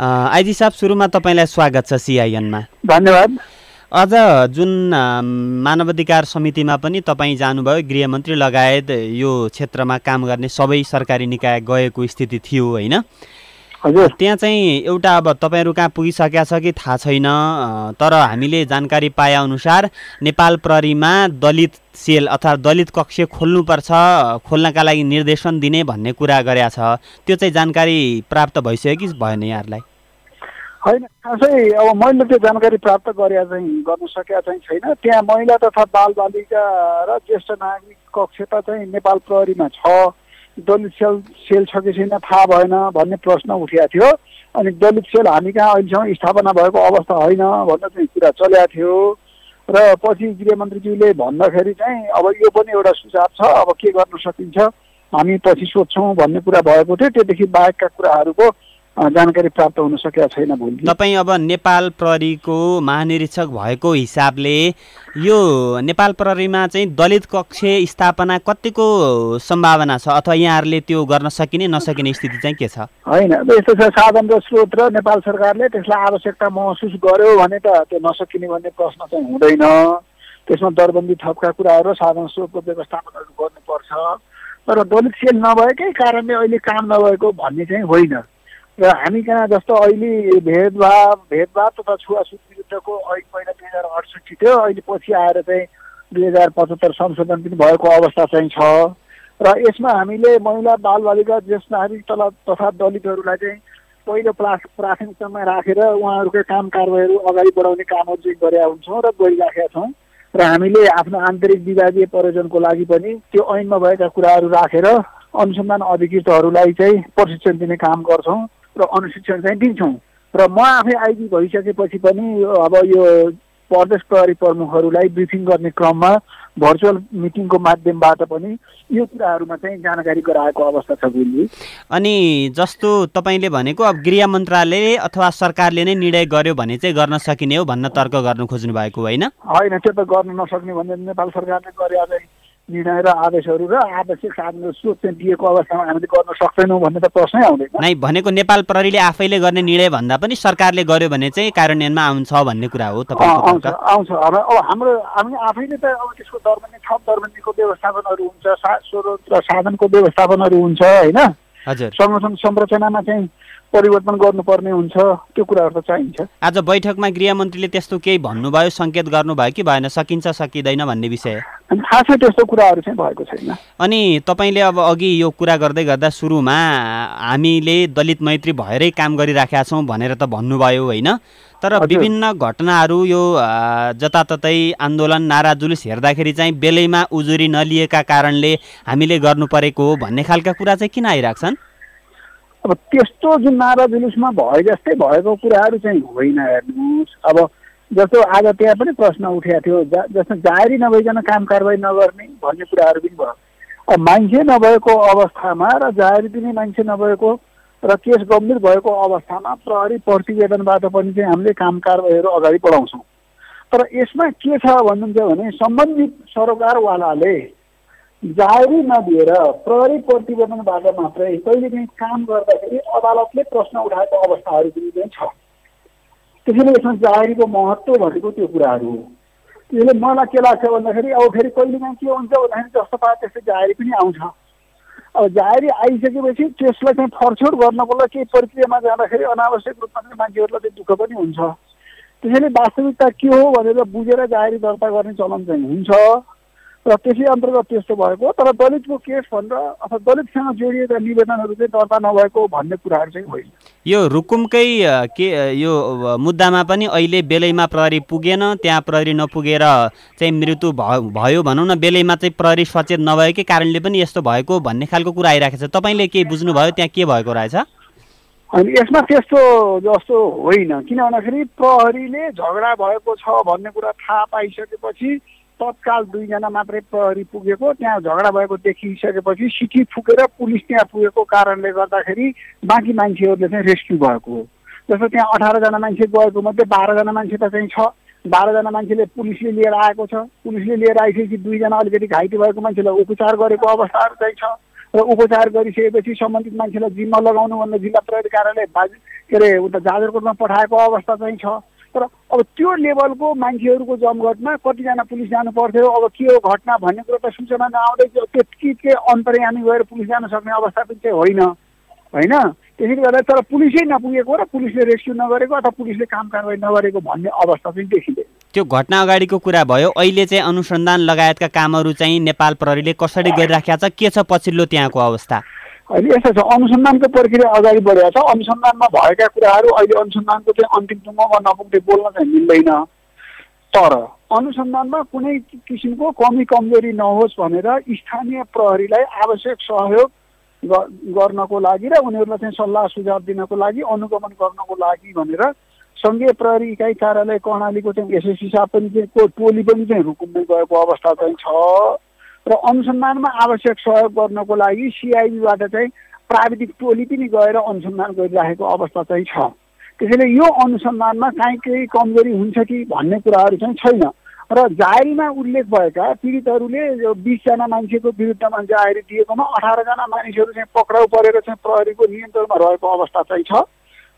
IG साहब सुरुमा तपाईँलाई स्वागत छ सिआइएनमा। धन्यवाद। अझ जुन मानवाधिकार समितिमा पनि तपाईँ जानुभयो गृहमन्त्री लगायत यो क्षेत्रमा काम गर्ने सबै सरकारी निकाय गएको स्थिति थियो होइन? त्यहाँ चाहिँ एउटा अब तपाईँहरू कहाँ पुगिसकेका छ कि थाहा छैन तर हामीले जानकारी पाए अनुसार नेपाल प्रहरीमा दलित सेल अथवा दलित कक्ष खोल्नुपर्छ खोल्नका लागि निर्देशन दिने भन्ने कुरा गरेका छ। त्यो चाहिँ जानकारी प्राप्त भइसक्यो कि भएन यहाँहरूलाई? होइन खासै अब मैले त्यो जानकारी प्राप्त गरे चाहिँ गर्नु सकेका चाहिँ छैन। त्यहाँ महिला तथा बालबालिका र ज्येष्ठ नागरिक कक्ष त चाहिँ नेपाल प्रहरीमा छ। दलित सेल सेल छ कि छैन थाहा भएन भन्ने प्रश्न उठेको थियो। अनि दलित सेल हामी कहाँ अहिलेसम्म स्थापना भएको अवस्था होइन भन्ने चाहिँ कुरा चलेको थियो। र पछि गृहमन्त्रीज्यूले भन्दाखेरि चाहिँ अब यो पनि एउटा सुझाव छ अब के गर्न सकिन्छ हामी पछि सोध्छौँ भन्ने कुरा भएको थियो। त्योदेखि बाहेकका कुराहरूको जानकारी प्राप्त हुन सकेका छैन भोलि। तपाईँ अब नेपाल प्रहरीको महानिरीक्षक भएको हिसाबले यो नेपाल प्रहरीमा चाहिँ दलित कक्ष स्थापना कतिको सम्भावना छ? अथवा यहाँहरूले त्यो गर्न सकिने नसकिने स्थिति चाहिँ के छ? होइन यस्तो छ साधन र स्रोत र नेपाल सरकारले त्यसलाई आवश्यकता महसुस गर्यो भने त त्यो नसकिने भन्ने प्रश्न चाहिँ हुँदैन। त्यसमा दरबन्दी थपका कुराहरू र साधन स्रोतको व्यवस्थापनहरू गर्नुपर्छ। तर दलित सेल नभएकै कारणले अहिले काम नभएको भन्ने चाहिँ होइन। र हामी कहाँ जस्तो अहिले भेदभाव भेदभाव तथा छुवाछुत विरुद्धको ऐन पहिला दुई हजार अडसठी थियो अहिले पछि आएर चाहिँ दुई हजार पचहत्तर संशोधन पनि भएको अवस्था चाहिँ छ। र यसमा हामीले महिला बालबालिका ज्येष्ठ नागरिक तल तथा दलितहरूलाई चाहिँ पहिलो प्रा प्राथमिकतामा राखेर उहाँहरूकै काम कारवाहीहरू अगाडि बढाउने कामहरू चाहिँ गरेका हुन्छौँ र गरिराखेका छौँ। र हामीले आफ्नो आन्तरिक विभागीय प्रयोजनको लागि पनि त्यो ऐनमा भएका कुराहरू राखेर अनुसन्धान अधिकृतहरूलाई चाहिँ प्रशिक्षण दिने काम गर्छौँ। र अनुशिक्षण चाहिँ दिन्छौँ। र म आफै आइजी भइसकेपछि पनि अब यो प्रदेश प्रहरी प्रमुखहरूलाई ब्रिफिङ गर्ने क्रममा भर्चुअल मिटिङको माध्यमबाट पनि यो कुराहरूमा चाहिँ जानकारी गराएको अवस्था छ गुरुजी अनि जस्तो तपाईँले भनेको अब गृह मन्त्रालयले अथवा सरकारले नै निर्णय गर्यो भने चाहिँ गर्न सकिने हो भन्न तर्क गर्नु खोज्नु भएको होइन? होइन त्यो त गर्न नसक्ने भने नेपाल सरकारले गरे चाहिँ निर्णय र आदेशहरू र आवश्यक साधन स्रोत चाहिँ दिएको अवस्थामा हामीले गर्न सक्दैनौँ भन्ने त प्रश्नै आउँदैन। नै भनेको नेपाल प्रहरीले आफैले गर्ने निर्णय भन्दा पनि सरकारले गर्यो भने चाहिँ कार्यान्वयनमा आउँछ भन्ने कुरा हो आउँछ आउँछ। अब अब हाम्रो हामी आफैले त अब त्यसको दरबन्दी थप दरबन्दीको व्यवस्थापनहरू हुन्छ स्रोत र साधनको व्यवस्थापनहरू हुन्छ होइन? हजुर। संगठन संरचनामा चाहिँ परिवर्तन गर्नुपर्ने हुन्छ त्यो कुराहरू त चाहिन्छ। आज बैठकमा गृहमन्त्रीले त्यस्तो केही भन्नुभयो सङ्केत गर्नुभयो कि भएन? सकिन्छ सकिँदैन भन्ने विषय। खासै त्यस्तो कुराहरू चाहिँ भएको छैन। अनि तपाईँले अब अघि यो कुरा गर्दै गर्दा सुरुमा हामीले दलित मैत्री भएरै काम गरिराखेका छौँ भनेर त भन्नुभयो होइन। तर विभिन्न घटनाहरू यो जताततै आन्दोलन नारा जुलुस हेर्दाखेरि चाहिँ बेलैमा उजुरी नलिएका कारणले हामीले गर्नु परेको हो भन्ने खालका कुरा चाहिँ किन आइरहेको छन् अब त्यस्तो जुन नारा जुलुसमा भए जस्तै भएको कुराहरू चाहिँ होइन हेर्नुहोस्। अब जस्तो आज त्यहाँ पनि प्रश्न उठेको थियो जा जस्तो जाहेरी नभइकन काम कारवाही नगर्ने भन्ने कुराहरू पनि भयो। मान्छे नभएको अवस्थामा र जाहेरी दिने मान्छे नभएको र केस गम्भीर भएको अवस्थामा प्रहरी प्रतिवेदनबाट पनि चाहिँ हामीले काम कारवाहीहरू अगाडि बढाउँछौँ। तर यसमा के छ भन्नुहुन्छ भने सम्बन्धित सरोकारवालाले जाहेरी नदिएर प्रहरी प्रतिवेदनबाट मात्रै कहिलेकाहीँ काम गर्दाखेरि अदालतले प्रश्न उठाएको अवस्थाहरू पनि चाहिँ छ। त्यसैले यसमा जाहेरीको महत्त्व भनेको त्यो कुराहरू हो। त्यसले मलाई के लाग्छ भन्दाखेरि अब फेरि कहिलेकाहीँ के हुन्छ भन्दाखेरि जस्तो पाए त्यस्तै जाहेरी पनि आउँछ। अब जाहेरी आइसकेपछि त्यसलाई चाहिँ फरछोड गर्नको लागि केही प्रक्रियामा जाँदाखेरि अनावश्यक रूपमा चाहिँ मान्छेहरूलाई चाहिँ दुःख पनि हुन्छ। त्यसैले वास्तविकता के हो भनेर बुझेर जाहेरी दर्ता गर्ने चलन चाहिँ हुन्छ। र त्यसै अन्तर्गत त्यस्तो भएको तर दलितको केस भनेर अथवा दलितसँग जोडिएका निवेदनहरू चाहिँ दर्ता नभएको भन्ने कुराहरू चाहिँ होइन। यो रुकुमकै के यो मुद्दामा पनि अहिले बेलैमा प्रहरी पुगेन त्यहाँ प्रहरी नपुगेर चाहिँ मृत्यु भयो भनौँ न बेलैमा चाहिँ प्रहरी सचेत नभएकै कारणले पनि यस्तो भएको भन्ने खालको कुरा आइरहेको छ। तपाईँले के बुझ्नुभयो? त्यहाँ के भएको रहेछ? अनि यसमा त्यस्तो जस्तो होइन। किन भन्दाखेरि प्रहरीले झगडा भएको छ भन्ने कुरा थाहा पाइसकेपछि तत्काल दुईजना मात्रै प्रहरी पुगेको त्यहाँ झगडा भएको देखिसकेपछि सिटी फुकेर पुलिस त्यहाँ पुगेको कारणले गर्दाखेरि बाँकी मान्छेहरूले चाहिँ रेस्क्यु भएको हो। जस्तो त्यहाँ अठारजना मान्छे गएको मध्ये बाह्रजना मान्छे त चाहिँ छ। बाह्रजना मान्छेले पुलिसले लिएर आएको छ। पुलिसले लिएर आइसकेपछि दुईजना अलिकति घाइते भएको मान्छेलाई उपचार गरेको अवस्थाहरू चाहिँ छ। र उपचार गरिसकेपछि सम्बन्धित मान्छेलाई जिम्मा लगाउनु भनेर जिल्ला प्रहरी कार्यालय बाजे के अरे उता जाजरकोटमा पठाएको अवस्था चाहिँ छ। तर अब त्यो लेभलको मान्छेहरूको जमघटमा कतिजना पुलिस जानु पर्थ्यो अब के हो घटना भन्ने कुरो त सूचना नआउँदै के अन्तर्यामी गएर पुलिस जान सक्ने अवस्था पनि चाहिँ होइन। होइन? त्यसैले गर्दा तर पुलिसै नपुगेको र पुलिसले रेस्क्यु नगरेको अथवा पुलिसले काम कारवाही नगरेको भन्ने अवस्था चाहिँ देखिँदैन त्यो घटना अगाडिको कुरा भयो। अहिले चाहिँ अनुसन्धान लगायतका कामहरू चाहिँ नेपाल प्रहरीले कसरी गरिराखेको छ? के छ पछिल्लो त्यहाँको अवस्था? अहिले यस्तो छ। अनुसन्धानको प्रक्रिया अगाडि बढेको छ। अनुसन्धानमा भएका कुराहरू अहिले अनुसन्धानको चाहिँ अन्तिम टुङ्गोमा नपुग्दै बोल्न चाहिँ मिल्दैन। तर अनुसन्धानमा कुनै किसिमको कमी कमजोरी नहोस् भनेर स्थानीय प्रहरीलाई आवश्यक सहयोग गर्नको लागि र उनीहरूलाई चाहिँ सल्लाह सुझाव दिनको लागि अनुगमन गर्नको लागि भनेर सङ्घीय प्रहरी इकाइ कार्यालय कर्णालीको चाहिँ एसएससी साहब पनि चाहिँ को टोली पनि चाहिँ रुकुममै गएको अवस्था चाहिँ छ। र अनुसन्धानमा आवश्यक सहयोग गर्नको लागि सिआइबीबाट चाहिँ प्राविधिक टोली पनि गएर अनुसन्धान गरिराखेको अवस्था चाहिँ छ। त्यसैले यो अनुसन्धानमा काहीँ केही कमजोरी हुन्छ कि भन्ने कुराहरू चाहिँ छैन। र जाहेरीमा उल्लेख भएका पीडितहरूले यो बिसजना मान्छेको विरुद्धमा जाहेरी दिएकोमा अठारजना मानिसहरू चाहिँ पक्राउ परेर चाहिँ प्रहरीको नियन्त्रणमा रहेको अवस्था चाहिँ छ।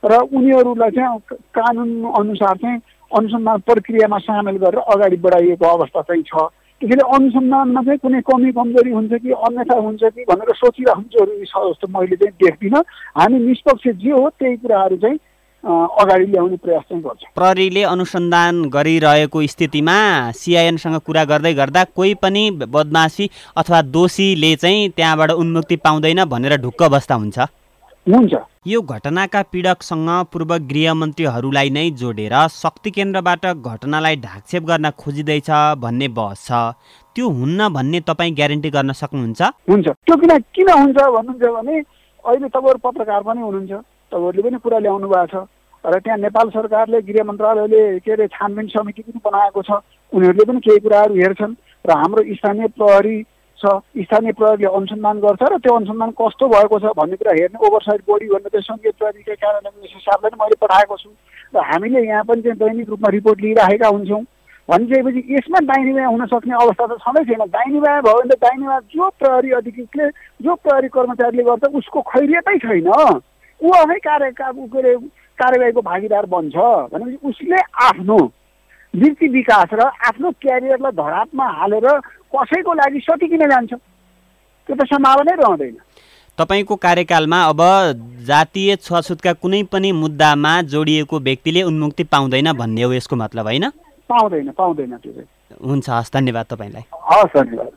र उनीहरूलाई चाहिँ कानुन अनुसार चाहिँ अनुसन्धान प्रक्रियामा सामेल गरेर अगाडि बढाइएको अवस्था चाहिँ छ। त्यसैले अनुसन्धानमा चाहिँ कुनै कमी कमजोरी हुन्छ कि अन्यथा हुन्छ कि भनेर सोचिरहनु जरुरी छ जस्तो मैले चाहिँ देख्दिनँ। हामी निष्पक्ष जे हो त्यही कुराहरू चाहिँ अगाडि ल्याउने प्रयास चाहिँ गर्छ। प्रहरीले अनुसन्धान गरिरहेको स्थितिमा सिआइएनसँग कुरा गर्दै गर्दा कोही पनि बदमासी अथवा दोषीले चाहिँ त्यहाँबाट उन्मुक्ति पाउँदैन भनेर ढुक्क बस्दा हुन्छ। हुन्छ। यो घटनाका पीडकसँग पूर्व गृहमन्त्रीहरूलाई नै जोडेर शक्ति केन्द्रबाट घटनालाई ढाकछेप गर्न खोजिँदैछ भन्ने बहस छ। त्यो हुन्न भन्ने तपाईँ ग्यारेन्टी गर्न सक्नुहुन्छ? हुन्छ। त्यो किन किन हुन्छ भन्नुहुन्छ भने अहिले तपाईँहरू पत्रकार पनि हुनुहुन्छ। तपाईँहरूले पनि कुरा ल्याउनु भएको छ। र त्यहाँ नेपाल सरकारले गृह मन्त्रालयले के अरे छानबिन समिति पनि बनाएको छ। उनीहरूले पनि केही कुराहरू हेर्छन्। र हाम्रो स्थानीय प्रहरी छ स्थानीय प्रहरीले अनुसन्धान गर्छ र त्यो अनुसन्धान कस्तो भएको छ भन्ने कुरा हेर्ने ओभरसाइड बोडी भन्ने चाहिँ सङ्घीय प्रहरीकै कार्यालय हिसाबले नै मैले पठाएको छु। र हामीले यहाँ पनि चाहिँ दैनिक रूपमा रिपोर्ट लिइराखेका हुन्छौँ। भनिसकेपछि यसमा दाहिने हुन सक्ने अवस्था त छँदै छैन। दाहिने बायाँ भयो भने त दाहिने जो प्रहरी अधिकृतले जो प्रहरी कर्मचारीले गर्छ उसको खैरियतै छैन। ऊ आफै कार्य के अरे कार्यवाहीको भागीदार बन्छ। भनेपछि उसले आफ्नो वृत्ति विकास र आफ्नो क्यारियरलाई धरापमा हालेर कसैको लागि सटिकिन जान्छ? त्यो त सम्भावनै रहँदैन। तपाईँको कार्यकालमा अब जातीय छुवाछुतका कुनै पनि मुद्दामा जोडिएको व्यक्तिले उन्मुक्ति पाउँदैन भन्ने हो यसको मतलब होइन? पाउँदैन पाउँदैन त्यो हुन्छ हस् धन्यवाद तपाईँलाई। हस् धन्यवाद।